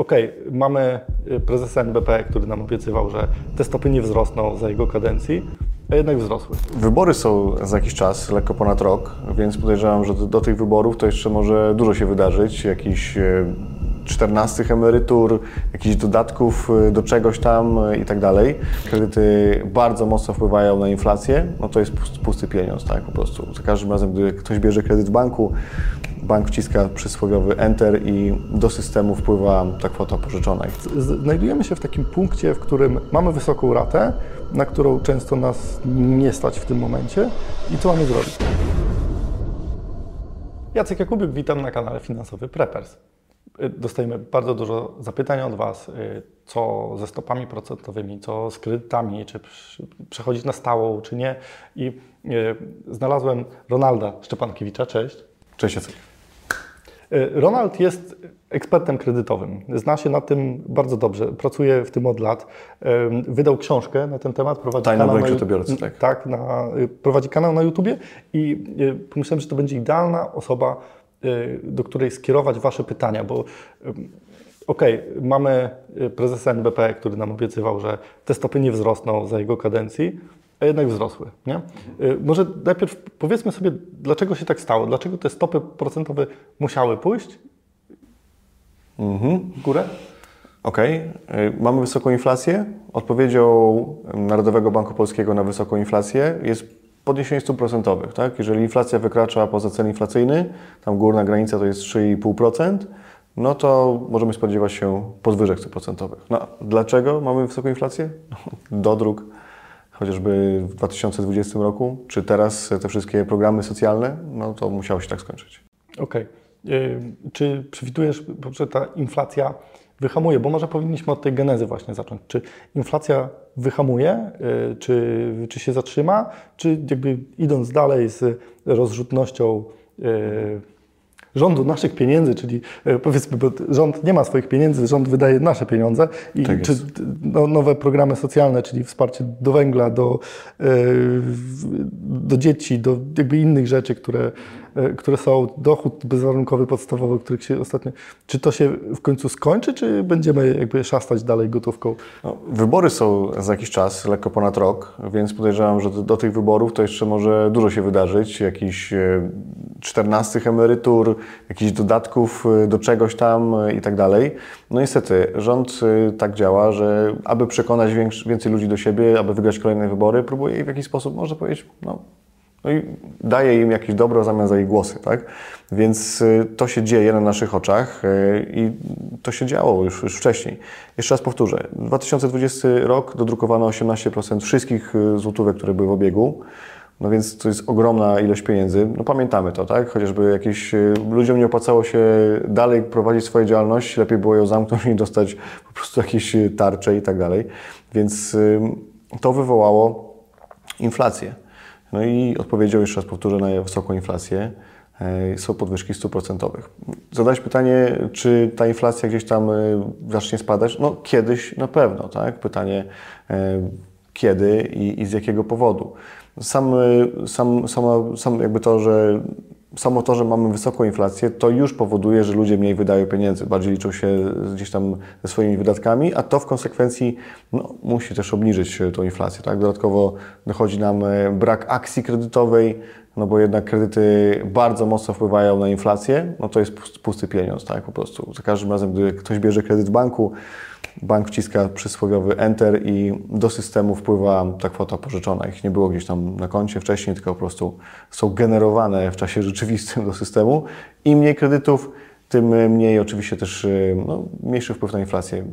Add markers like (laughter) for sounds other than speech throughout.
Okej, mamy y, prezesa NBP, który nam obiecywał, że te stopy nie wzrosną za jego kadencji, a jednak wzrosły. Wybory są za jakiś czas, lekko ponad rok, więc podejrzewam, że do, tych wyborów to jeszcze może dużo się wydarzyć. Jakiś e, 14 emerytur, jakichś dodatków e, do czegoś tam i tak dalej. Kredyty bardzo mocno wpływają na inflację, no to jest pusty pieniądz, tak po prostu. Za każdym razem, gdy ktoś bierze kredyt w banku, bank wciska przysłowiowy enter i do systemu wpływa ta kwota pożyczona. Z- Znajdujemy się w takim punkcie, w którym mamy wysoką ratę, na którą często nas nie stać w tym momencie i co mamy zrobić? Jacek Jakubiuk, witam na kanale Finansowy Preppers. Y, Dostajemy bardzo dużo zapytań od Was, y, co ze stopami procentowymi, co z kredytami, czy przechodzić na stałą, czy nie. I y, znalazłem Ronalda Szczepankiewicza, cześć. Cześć Jacek. Y, Ronald jest ekspertem kredytowym. Zna się na tym bardzo dobrze. Pracuje w tym od lat. Wydał książkę na ten temat. Prowadzi Tajna kanał na, kredytobiorcy, tak. Tak, na, y, prowadzi kanał na YouTubie i y, pomyślałem, że to będzie idealna osoba, y, do której skierować Wasze pytania, bo okej, mamy y, prezesa NBP, który nam obiecywał, że te stopy nie wzrosną za jego kadencji, a jednak wzrosły. Nie? Y, Może najpierw powiedzmy sobie, dlaczego się tak stało, dlaczego te stopy procentowe musiały pójść Mhm. w górę? Okej, y, mamy wysoką inflację. Odpowiedzią Narodowego Banku Polskiego na wysoką inflację jest podniesienie stóp procentowych. Tak? Jeżeli inflacja wykracza poza cel inflacyjny, tam górna granica to jest 3,5%, no to możemy spodziewać się podwyżek stóp procentowych. No, dlaczego mamy wysoką inflację? (laughs) Dodruk chociażby w 2020 roku, czy teraz te wszystkie programy socjalne, no to musiało się tak skończyć. Okej. Y, Czy przewidujesz, że ta inflacja wyhamuje? Bo może powinniśmy od tej genezy właśnie zacząć. Czy inflacja wyhamuje, y, czy, czy się zatrzyma, czy jakby idąc dalej z rozrzutnością y, rządu naszych pieniędzy, czyli y, powiedzmy, bo rząd nie ma swoich pieniędzy, rząd wydaje nasze pieniądze i Tak czy no, nowe programy socjalne, czyli wsparcie do węgla, do, y, do dzieci, do jakby innych rzeczy, które, które są, dochód bezwarunkowy, podstawowy, których się ostatnio... Czy to się w końcu skończy, czy będziemy jakby szastać dalej gotówką? No, wybory są za jakiś czas, lekko ponad rok, więc podejrzewam, że do, tych wyborów to jeszcze może dużo się wydarzyć. Jakichś e, 14 emerytur, jakichś dodatków e, do czegoś tam e, i tak dalej. No niestety, rząd e, tak działa, że aby przekonać więcej ludzi do siebie, aby wygrać kolejne wybory, próbuje w jakiś sposób, można powiedzieć, no, no i daje im jakieś dobro w zamian za ich głosy, tak? Więc y, to się dzieje na naszych oczach y, i to się działo już, już wcześniej. Jeszcze raz powtórzę. 2020 rok dodrukowano 18% wszystkich y, złotówek, które były w obiegu. No więc to jest ogromna ilość pieniędzy. No pamiętamy to, tak? Chociażby jakieś ludziom nie opłacało się dalej prowadzić swoje działalność, lepiej było ją zamknąć i dostać po prostu jakieś tarcze i tak dalej. Więc to wywołało inflację. No i odpowiedzią, jeszcze raz powtórzę, na wysoką inflację e, są podwyżki stóp procentowych. Zadałeś pytanie, czy ta inflacja gdzieś tam e, zacznie spadać? No kiedyś na pewno, tak? Pytanie e, kiedy i, i z jakiego powodu. Sam, sam, sam jakby to, że samo to, że mamy wysoką inflację, to już powoduje, że ludzie mniej wydają pieniędzy, bardziej liczą się gdzieś tam ze swoimi wydatkami, a to w konsekwencji no, musi też obniżyć tą inflację. Tak? Dodatkowo dochodzi nam e, brak akcji kredytowej, no bo jednak kredyty bardzo mocno wpływają na inflację, no to jest pust- pusty pieniądz, tak po prostu. Za każdym razem, gdy ktoś bierze kredyt w banku, bank wciska przysłowiowy enter i do systemu wpływa ta kwota pożyczona. Ich nie było gdzieś tam na koncie wcześniej, tylko po prostu są generowane w czasie (laughs) rzeczywistym do systemu. Im mniej kredytów, tym mniej oczywiście też y, no, mniejszy wpływ na inflację.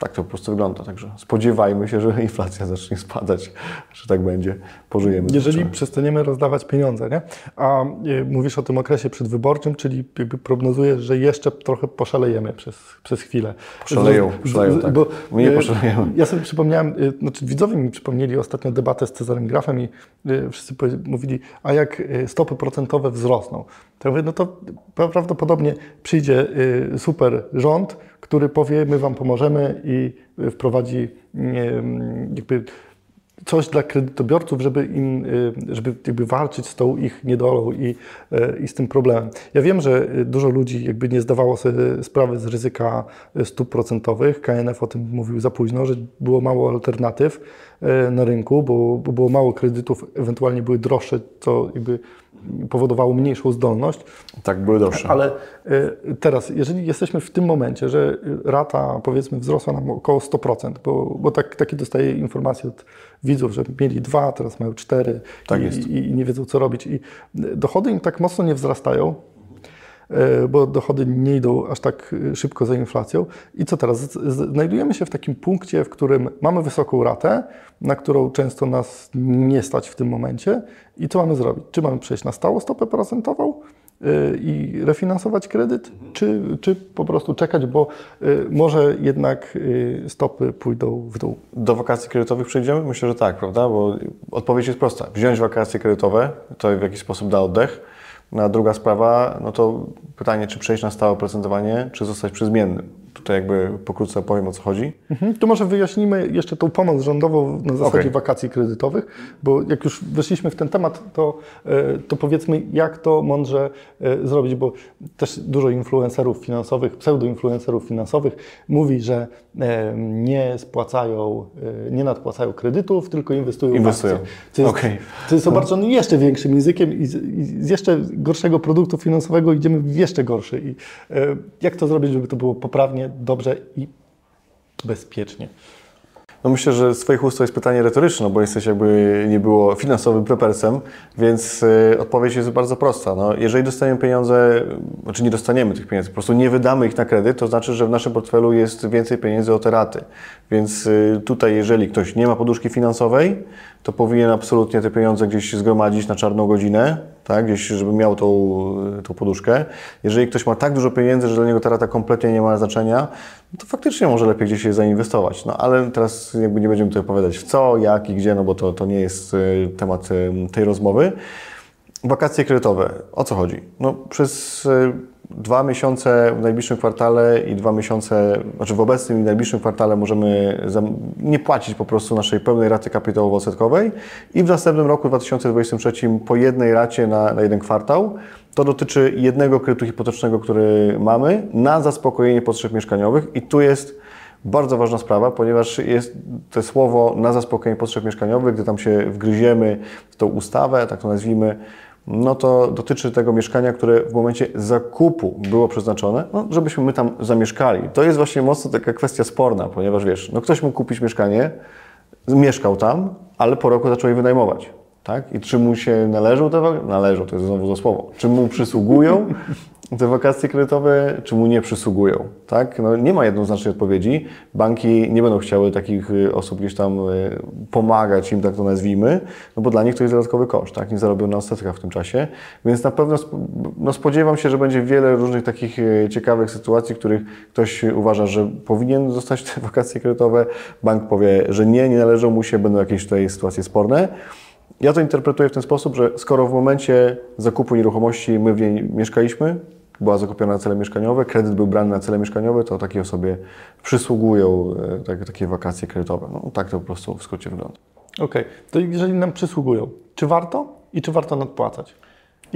Tak to po prostu wygląda. Także spodziewajmy się, że (laughs) inflacja zacznie spadać, że tak będzie. Pożyjemy. Jeżeli przestaniemy rozdawać pieniądze, nie? A y, mówisz o tym okresie przedwyborczym, czyli jakby prognozujesz, że jeszcze trochę poszalejemy przez, przez chwilę. Poszaleją, Z- poszaleją, z- tak. Bo, My nie y, poszalejemy. Ja sobie przypomniałem, y, znaczy widzowie mi przypomnieli ostatnio debatę z Cezarem Grafem i wszyscy mówili, a jak stopy procentowe wzrosną? To ja mówię, no to pra- prawdopodobnie przyjdzie y, super rząd, który powie, my wam pomożemy i y, wprowadzi y, jakby coś dla kredytobiorców, żeby im, żeby jakby walczyć z tą ich niedolą i, i z tym problemem. Ja wiem, że dużo ludzi jakby nie zdawało sobie sprawy z ryzyka stóp procentowych. KNF o tym mówił za późno, że było mało alternatyw na rynku, bo, bo było mało kredytów, ewentualnie były droższe, co jakby powodowało mniejszą zdolność. Tak, były droższe. Ale y, teraz, jeżeli jesteśmy w tym momencie, że rata powiedzmy wzrosła nam około 100%, bo, bo tak, takie dostaję informacje od widzów, że mieli dwa, teraz mają cztery tak i, i, nie wiedzą co robić. I dochody im tak mocno nie wzrastają, y, bo dochody nie idą aż tak szybko za inflacją. I co teraz? Znajdujemy się w takim punkcie, w którym mamy wysoką ratę, na którą często nas nie stać w tym momencie. I co mamy zrobić? Czy mamy przejść na stałą stopę procentową? Y, i refinansować kredyt, czy, czy po prostu czekać, bo może jednak stopy pójdą w dół? Do wakacji kredytowych przejdziemy? Myślę, że tak, prawda? Bo odpowiedź jest prosta. Wziąć wakacje kredytowe, to w jakiś sposób da oddech. No a druga sprawa, no to pytanie, czy przejść na stałe procentowanie, czy zostać przy zmiennym. Tutaj jakby pokrótce opowiem o co chodzi. Mhm. To może wyjaśnimy jeszcze tą pomoc rządową na zasadzie okay. wakacji kredytowych, bo jak już weszliśmy w ten temat, to, e, to powiedzmy jak to mądrze e, zrobić, bo też dużo influencerów finansowych, pseudoinfluencerów finansowych mówi, że e, nie spłacają, nie nadpłacają kredytów, tylko inwestują, inwestują. w akcje. To jest, okay. jest obarczone jeszcze większym językiem i z, i z jeszcze gorszego produktu finansowego idziemy w jeszcze gorszy. I jak to zrobić, żeby to było poprawnie dobrze i bezpiecznie. No myślę, że z Twoich ust to jest pytanie retoryczne, bo jesteś jakby nie było finansowym prepersem, więc y, odpowiedź jest bardzo prosta. No, jeżeli dostaniemy pieniądze, znaczy nie dostaniemy tych pieniędzy, po prostu nie wydamy ich na kredyt, to znaczy, że w naszym portfelu jest więcej pieniędzy o te raty. Więc y, tutaj, jeżeli ktoś nie ma poduszki finansowej, to powinien absolutnie te pieniądze gdzieś zgromadzić na czarną godzinę, tak, gdzieś, żeby miał tą, tą poduszkę. Jeżeli ktoś ma tak dużo pieniędzy, że dla niego ta rata kompletnie nie ma znaczenia, no to faktycznie może lepiej gdzieś je zainwestować. No ale teraz jakby nie będziemy tutaj opowiadać w co, jak i gdzie, no bo to, to nie jest y, temat y, tej rozmowy. Wakacje kredytowe. O co chodzi? No przez y, dwa miesiące w najbliższym kwartale i dwa miesiące, znaczy w obecnym i najbliższym kwartale możemy nie płacić po prostu naszej pełnej raty kapitałowo-odsetkowej i w następnym roku, 2023, po jednej racie na, na jeden kwartał. To dotyczy jednego kredytu hipotecznego, który mamy na zaspokojenie potrzeb mieszkaniowych i tu jest bardzo ważna sprawa, ponieważ jest to słowo na zaspokojenie potrzeb mieszkaniowych, gdy tam się wgryziemy w tą ustawę, tak to nazwijmy, no to dotyczy tego mieszkania, które w momencie zakupu było przeznaczone, no, żebyśmy my tam zamieszkali. To jest właśnie mocno taka kwestia sporna, ponieważ wiesz, no ktoś mógł kupić mieszkanie, mieszkał tam, ale po roku zaczął je wynajmować. Tak? I czy mu się należą te Należą, to jest znowu za słowo. Czy mu przysługują? (laughs) te wakacje kredytowe, czy mu nie przysługują, tak? No, nie ma jednoznacznej odpowiedzi. Banki nie będą chciały takich y, osób gdzieś tam y, pomagać im, tak to nazwijmy, no bo dla nich to jest dodatkowy koszt, tak? Nie zarobią na odsetkach w tym czasie, więc na pewno no, spodziewam się, że będzie wiele różnych takich y, ciekawych sytuacji, w których ktoś uważa, że powinien dostać te wakacje kredytowe, bank powie, że nie, nie należą mu się, będą jakieś tutaj sytuacje sporne. Ja to interpretuję w ten sposób, że skoro w momencie zakupu nieruchomości my w niej mieszkaliśmy, była zakupiona na cele mieszkaniowe, kredyt był brany na cele mieszkaniowe, to takiej osobie przysługują e, tak, takie wakacje kredytowe. No, tak to po prostu w skrócie wygląda. Okej, okay. to jeżeli nam przysługują, czy warto i czy warto nadpłacać?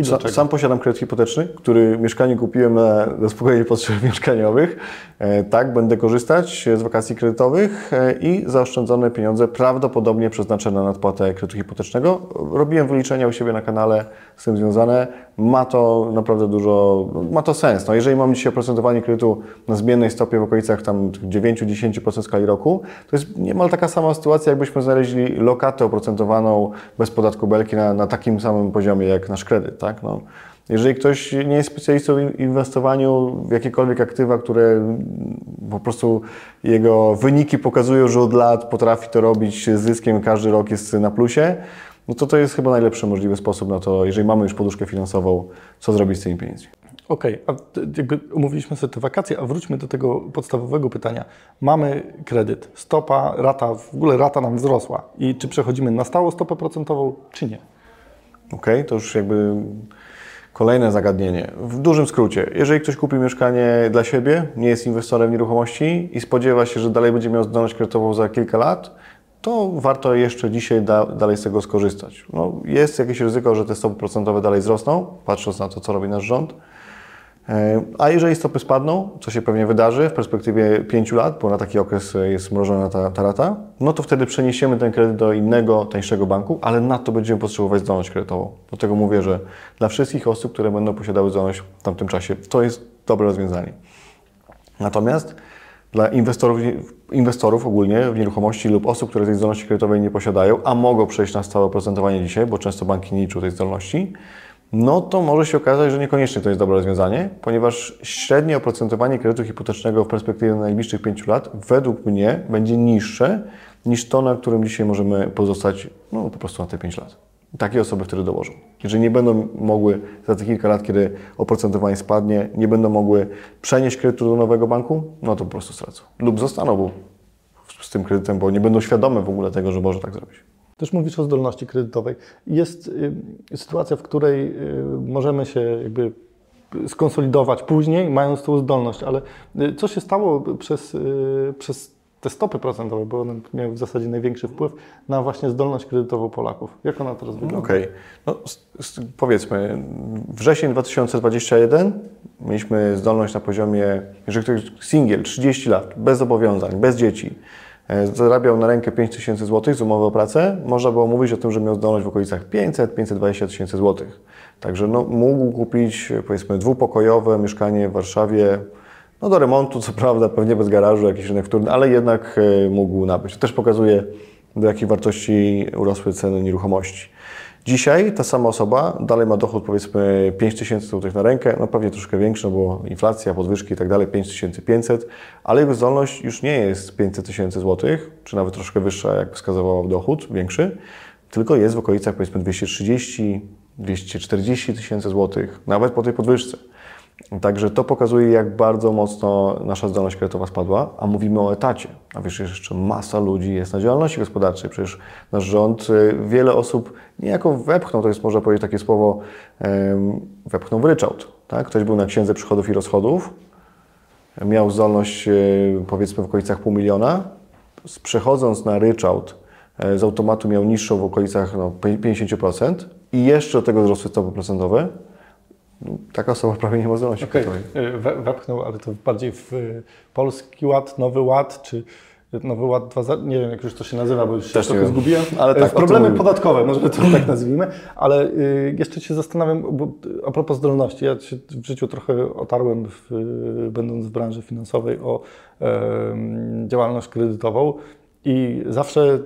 Sa, sam posiadam kredyt hipoteczny, który mieszkanie kupiłem na zaspokojenie potrzeb (laughs) mieszkaniowych. E, tak, będę korzystać z wakacji kredytowych e, i zaoszczędzone pieniądze prawdopodobnie przeznaczę na nadpłatę kredytu hipotecznego. Robiłem wyliczenia u siebie na kanale z tym związane. Ma to naprawdę dużo, ma to sens. No, jeżeli mamy dzisiaj oprocentowanie kredytu na zmiennej stopie w okolicach tam 9-10% skali roku, to jest niemal taka sama sytuacja, jakbyśmy znaleźli lokatę oprocentowaną bez podatku belki na, na takim samym poziomie jak nasz kredyt. Tak? No, jeżeli ktoś nie jest specjalistą w inwestowaniu w jakiekolwiek aktywa, które po prostu jego wyniki pokazują, że od lat potrafi to robić z zyskiem, każdy rok jest na plusie, no to to jest chyba najlepszy możliwy sposób na to, jeżeli mamy już poduszkę finansową, co zrobić z tymi pieniędzmi. Okej, okay, a jakby umówiliśmy sobie te wakacje, a wróćmy do tego podstawowego pytania. Mamy kredyt, stopa, rata, w ogóle rata nam wzrosła i czy przechodzimy na stałą stopę procentową, czy nie? Okej, okay, to już jakby kolejne zagadnienie. W dużym skrócie, jeżeli ktoś kupi mieszkanie dla siebie, nie jest inwestorem w nieruchomości i spodziewa się, że dalej będzie miał zdolność kredytową za kilka lat, to warto jeszcze dzisiaj da, dalej z tego skorzystać. No, jest jakieś ryzyko, że te stopy procentowe dalej wzrosną, patrząc na to, co robi nasz rząd. E, a jeżeli stopy spadną, co się pewnie wydarzy w perspektywie 5 lat, bo na taki okres jest mrożona ta, ta rata, no to wtedy przeniesiemy ten kredyt do innego, tańszego banku, ale na to będziemy potrzebować zdolność kredytową. Dlatego mówię, że dla wszystkich osób, które będą posiadały zdolność w tamtym czasie, to jest dobre rozwiązanie. Natomiast dla inwestorów, inwestorów ogólnie w nieruchomości lub osób, które tej zdolności kredytowej nie posiadają, a mogą przejść na stałe oprocentowanie dzisiaj, bo często banki nie liczą tej zdolności, no to może się okazać, że niekoniecznie to jest dobre rozwiązanie, ponieważ średnie oprocentowanie kredytu hipotecznego w perspektywie najbliższych 5 lat według mnie będzie niższe niż to, na którym dzisiaj możemy pozostać no, po prostu na te 5 lat. Takie osoby wtedy dołożą. Jeżeli nie będą mogły za te kilka lat, kiedy oprocentowanie spadnie, nie będą mogły przenieść kredytu do nowego banku, no to po prostu stracą. Lub zostaną z tym kredytem, bo nie będą świadome w ogóle tego, że może tak zrobić. Też mówisz o zdolności kredytowej. Jest y, sytuacja, w której y, możemy się jakby skonsolidować później, mając tą zdolność, ale y, co się stało przez, y, przez te stopy procentowe, bo one miały w zasadzie największy wpływ na właśnie zdolność kredytową Polaków. Jak ona teraz wygląda? Okej, okay. no, powiedzmy, wrzesień 2021 mieliśmy zdolność na poziomie, jeżeli ktoś singiel, 30 lat, bez zobowiązań, bez dzieci, e, zarabiał na rękę 5 tysięcy złotych z umowy o pracę, można było mówić o tym, że miał zdolność w okolicach 500-520 tysięcy złotych. Także no, mógł kupić powiedzmy dwupokojowe mieszkanie w Warszawie, no do remontu, co prawda, pewnie bez garażu, jakiś rynek wtórny, ale jednak e, mógł nabyć. To też pokazuje, do jakiej wartości urosły ceny nieruchomości. Dzisiaj ta sama osoba dalej ma dochód powiedzmy 5 tysięcy złotych na rękę, no pewnie troszkę większy, no bo inflacja, podwyżki i tak dalej, 5500, ale jego zdolność już nie jest 500 tysięcy złotych, czy nawet troszkę wyższa, jak wskazywał dochód, większy, tylko jest w okolicach powiedzmy 230, 240 tysięcy złotych, nawet po tej podwyżce. Także to pokazuje, jak bardzo mocno nasza zdolność kredytowa spadła, a mówimy o etacie. A wiesz, jeszcze masa ludzi jest na działalności gospodarczej. Przecież nasz rząd y, wiele osób niejako wepchnął, to jest można powiedzieć takie słowo, wepchnął w ryczałt. Tak? Ktoś był na księdze przychodów i rozchodów, miał zdolność y, powiedzmy w okolicach pół miliona, przechodząc na ryczałt y, z automatu miał niższą w okolicach no, 50% i jeszcze do tego wzrosły stopy procentowe, taka osoba prawie nie ma zdolności okay. Wepchnął, ale to bardziej w Polski Ład, Nowy Ład, czy Nowy Ład 2, nie wiem jak już to się nazywa, bo już Też się trochę zgubiłem. Ale tak, Problemy podatkowe, może to tak nazwijmy, ale jeszcze się zastanawiam, bo a propos zdolności, ja się w życiu trochę otarłem, w, będąc w branży finansowej, o e, działalność kredytową. I zawsze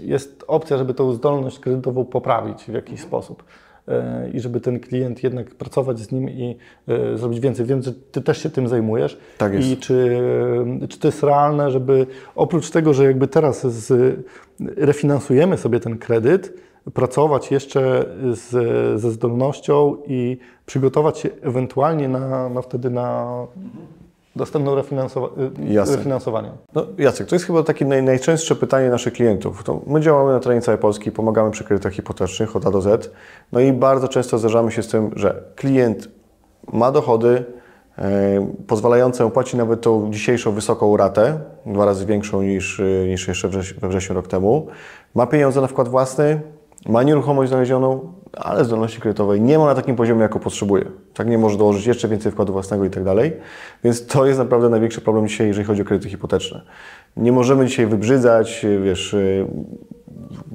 jest opcja, żeby tą zdolność kredytową poprawić w jakiś sposób. E, i żeby ten klient jednak pracować z nim i e, zrobić więcej. Wiem, że Ty też się tym zajmujesz. Tak jest. I czy, czy to jest realne, żeby oprócz tego, że jakby teraz z, refinansujemy sobie ten kredyt, pracować jeszcze z, ze zdolnością i przygotować się ewentualnie na, na wtedy na dostępną refinansowa refinansowanie. No, Jacek, to jest chyba takie naj, najczęstsze pytanie naszych klientów. To my działamy na terenie całej Polski, pomagamy przy kredytach hipotecznych od A do Z. No i bardzo często zdarzamy się z tym, że klient ma dochody e, pozwalające opłacić nawet tą dzisiejszą wysoką ratę, dwa razy większą niż, niż jeszcze we wrześniu rok temu. Ma pieniądze na wkład własny, ma nieruchomość znalezioną, ale zdolności kredytowej nie ma na takim poziomie, jako potrzebuje. Tak nie może dołożyć jeszcze więcej wkładu własnego i tak dalej. Więc to jest naprawdę największy problem dzisiaj, jeżeli chodzi o kredyty hipoteczne. Nie możemy dzisiaj wybrzydzać, wiesz,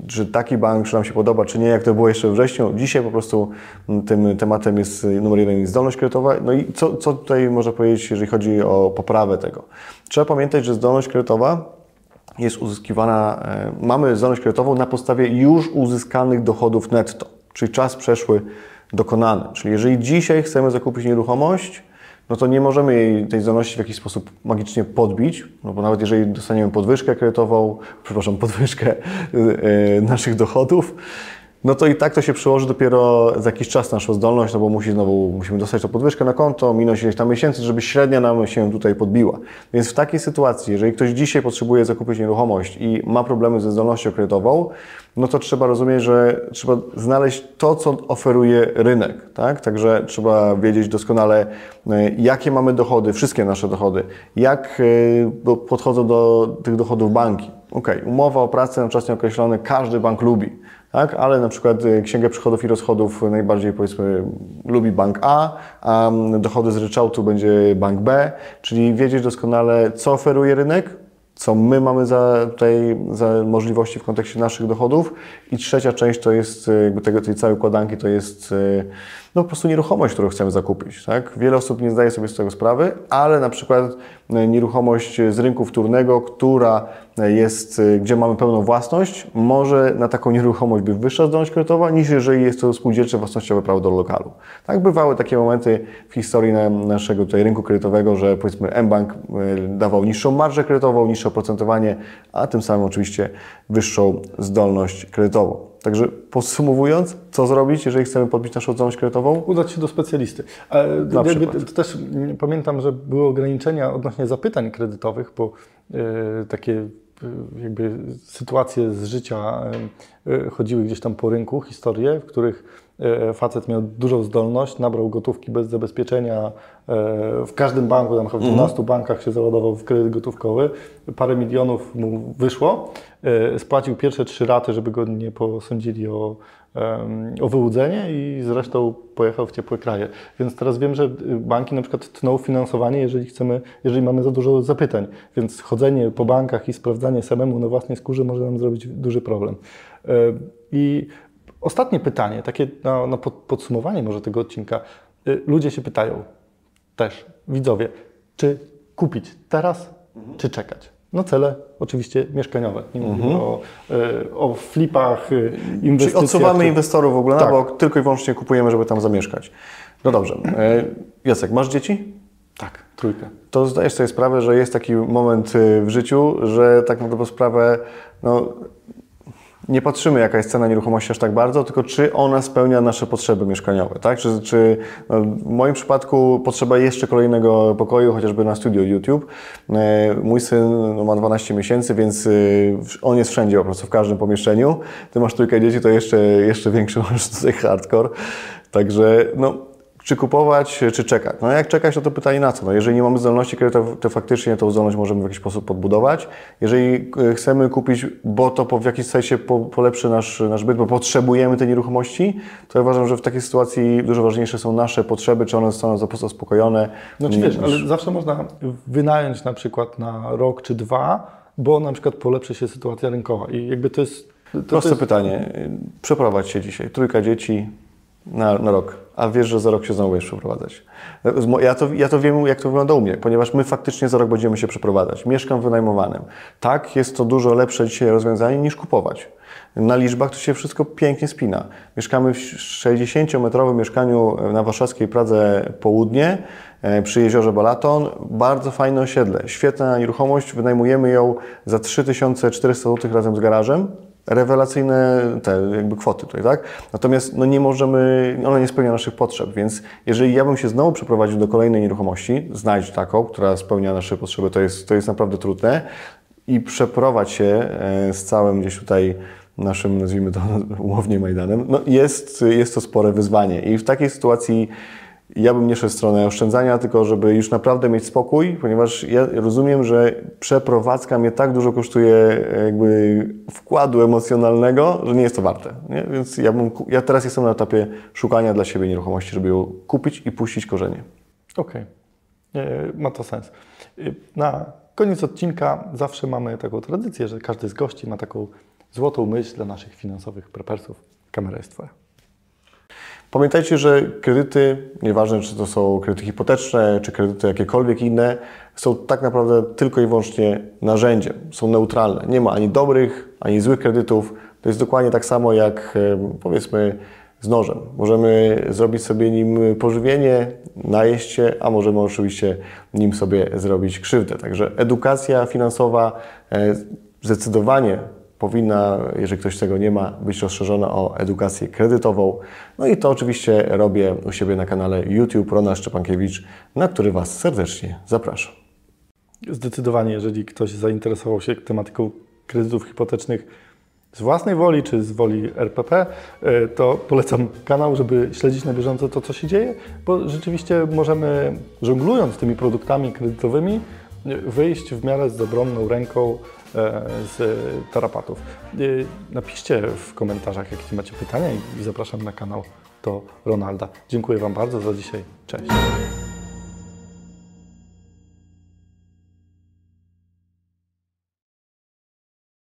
że taki bank, czy nam się podoba, czy nie, jak to było jeszcze we wrześniu. Dzisiaj po prostu tym tematem jest numer jeden zdolność kredytowa. No i co, co tutaj można powiedzieć, jeżeli chodzi o poprawę tego? Trzeba pamiętać, że zdolność kredytowa jest uzyskiwana, e, mamy zdolność kredytową na podstawie już uzyskanych dochodów netto, czyli czas przeszły dokonany. Czyli jeżeli dzisiaj chcemy zakupić nieruchomość, no to nie możemy jej tej zdolności w jakiś sposób magicznie podbić, no bo nawet jeżeli dostaniemy podwyżkę kredytową, przepraszam, (laughs) podwyżkę yy, naszych dochodów, no to i tak to się przełoży dopiero za jakiś czas naszą zdolność, no bo musi znowu, musimy dostać tą podwyżkę na konto, minąć ileś tam miesięcy, żeby średnia nam się tutaj podbiła. Więc w takiej sytuacji, jeżeli ktoś dzisiaj potrzebuje zakupić nieruchomość i ma problemy ze zdolnością kredytową, no to trzeba rozumieć, że trzeba znaleźć to, co oferuje rynek, tak? Także trzeba wiedzieć doskonale, e, jakie mamy dochody, wszystkie nasze dochody, jak e, podchodzą do tych dochodów banki ok, umowa o pracę na czas nieokreślony każdy bank lubi, tak? ale na przykład y, księgę przychodów i rozchodów najbardziej powiedzmy lubi bank A, a dochody z ryczałtu będzie bank B, czyli wiedzieć doskonale, co oferuje rynek, co my mamy za, tutaj, za możliwości w kontekście naszych dochodów. I trzecia część to jest y, jakby tego, tej całej układanki, to jest y, no, po prostu nieruchomość, którą chcemy zakupić. Tak? Wiele osób nie zdaje sobie z tego sprawy, ale na przykład nieruchomość z rynku wtórnego, która jest, gdzie mamy pełną własność, może na taką nieruchomość być wyższa zdolność kredytowa niż jeżeli jest to spółdzielcze własnościowe prawo do lokalu. Tak bywały takie momenty w historii naszego tutaj rynku kredytowego, że powiedzmy mBank dawał niższą marżę kredytową, niższe oprocentowanie, a tym samym oczywiście wyższą zdolność kredytową. Także podsumowując, co zrobić, jeżeli chcemy podbić naszą zdolność kredytową? Udać się do specjalisty. Ale Na jakby, to też pamiętam, że były ograniczenia odnośnie zapytań kredytowych, bo yy, takie jakby sytuacje z życia yy, chodziły gdzieś tam po rynku, historie, w których facet miał dużą zdolność, nabrał gotówki bez zabezpieczenia w każdym banku, tam w 12 mhm. bankach się załadował w kredyt gotówkowy, parę milionów mu wyszło, spłacił pierwsze trzy raty, żeby go nie posądzili o, o wyłudzenie i zresztą pojechał w ciepłe kraje. Więc teraz wiem, że banki na przykład tną finansowanie, jeżeli chcemy, jeżeli mamy za dużo zapytań. Więc chodzenie po bankach i sprawdzanie samemu na własnej skórze może nam zrobić duży problem. E, I ostatnie pytanie, takie na, na podsumowanie może tego odcinka. E, ludzie się pytają też, widzowie, czy kupić teraz, mhm. czy czekać? No cele oczywiście mieszkaniowe. Nie mówimy mhm. o, e, o flipach, e, inwestycjach. Czyli odsuwamy inwestorów w ogóle tak. na bok, tylko i wyłącznie kupujemy, żeby tam zamieszkać. No dobrze. E, Jacek, masz dzieci? Tak, trójkę. To zdajesz sobie sprawę, że jest taki moment w życiu, że tak na dobrą sprawę no, nie patrzymy, jaka jest cena nieruchomości aż tak bardzo, tylko czy ona spełnia nasze potrzeby mieszkaniowe, tak? Czy, czy no, w moim przypadku potrzeba jeszcze kolejnego pokoju, chociażby na studio YouTube. E, mój syn no, ma 12 miesięcy, więc e, on jest wszędzie, po prostu w każdym pomieszczeniu. Ty masz trójkę dzieci, to jeszcze, jeszcze większy (laughs) masz tutaj hardcore. Także no, czy kupować, czy czekać? No jak czekać, to to pytanie na co? No jeżeli nie mamy zdolności kredytowej, to faktycznie tą zdolność możemy w jakiś sposób podbudować. Jeżeli e, chcemy kupić, bo to w jakiś sensie polepszy nasz, nasz byt, bo potrzebujemy tej nieruchomości, to ja uważam, że w takiej sytuacji dużo ważniejsze są nasze potrzeby, czy one zostaną zaspokojone. No czy wiesz, ale zawsze można wynająć na przykład na rok czy dwa, bo na przykład polepszy się sytuacja rynkowa i jakby to jest... To, Proste to jest... pytanie. Przeprowadź się dzisiaj. Trójka dzieci, na, na rok, a wiesz, że za rok się znowu będziesz przeprowadzać. Ja to, ja to wiem, jak to wygląda u mnie, ponieważ my faktycznie za rok będziemy się przeprowadzać. Mieszkam wynajmowanym. Tak, jest to dużo lepsze dzisiaj rozwiązanie niż kupować. Na liczbach to się wszystko pięknie spina. Mieszkamy w 60-metrowym mieszkaniu na warszawskiej Pradze Południe e, przy jeziorze Balaton. Bardzo fajne osiedle, świetna nieruchomość. Wynajmujemy ją za 3400 zł razem z garażem rewelacyjne te jakby kwoty tutaj, tak? Natomiast no nie możemy, ona nie spełnia naszych potrzeb, więc jeżeli ja bym się znowu przeprowadził do kolejnej nieruchomości, znajdź taką, która spełnia nasze potrzeby, to jest, to jest naprawdę trudne i przeprowadź się e, z całym gdzieś tutaj naszym, nazwijmy to (laughs) umownie Majdanem, no jest, jest to spore wyzwanie i w takiej sytuacji ja bym nie szedł w stronę oszczędzania, tylko żeby już naprawdę mieć spokój, ponieważ ja rozumiem, że przeprowadzka mnie tak dużo kosztuje jakby wkładu emocjonalnego, że nie jest to warte. Nie? Więc ja, bym, ja teraz jestem na etapie szukania dla siebie nieruchomości, żeby ją kupić i puścić korzenie. Okej, okay. ma to sens. Na koniec odcinka zawsze mamy taką tradycję, że każdy z gości ma taką złotą myśl dla naszych finansowych prepersów. Kamera jest Twoja. Pamiętajcie, że kredyty, nieważne czy to są kredyty hipoteczne, czy kredyty jakiekolwiek inne, są tak naprawdę tylko i wyłącznie narzędziem. Są neutralne. Nie ma ani dobrych, ani złych kredytów. To jest dokładnie tak samo jak powiedzmy z nożem. Możemy zrobić sobie nim pożywienie, najeść się, a możemy oczywiście nim sobie zrobić krzywdę. Także edukacja finansowa e, zdecydowanie powinna, jeżeli ktoś tego nie ma, być rozszerzona o edukację kredytową. No i to oczywiście robię u siebie na kanale YouTube Rona Szczepankiewicz, na który Was serdecznie zapraszam. Zdecydowanie, jeżeli ktoś zainteresował się tematyką kredytów hipotecznych z własnej woli czy z woli RPP, e, to polecam kanał, żeby śledzić na bieżąco to, co się dzieje, bo rzeczywiście możemy, żonglując tymi produktami kredytowymi, wyjść w miarę z obronną ręką z tarapatów. Napiszcie w komentarzach, jakie macie pytania i zapraszam na kanał do Ronalda. Dziękuję Wam bardzo za dzisiaj. Cześć.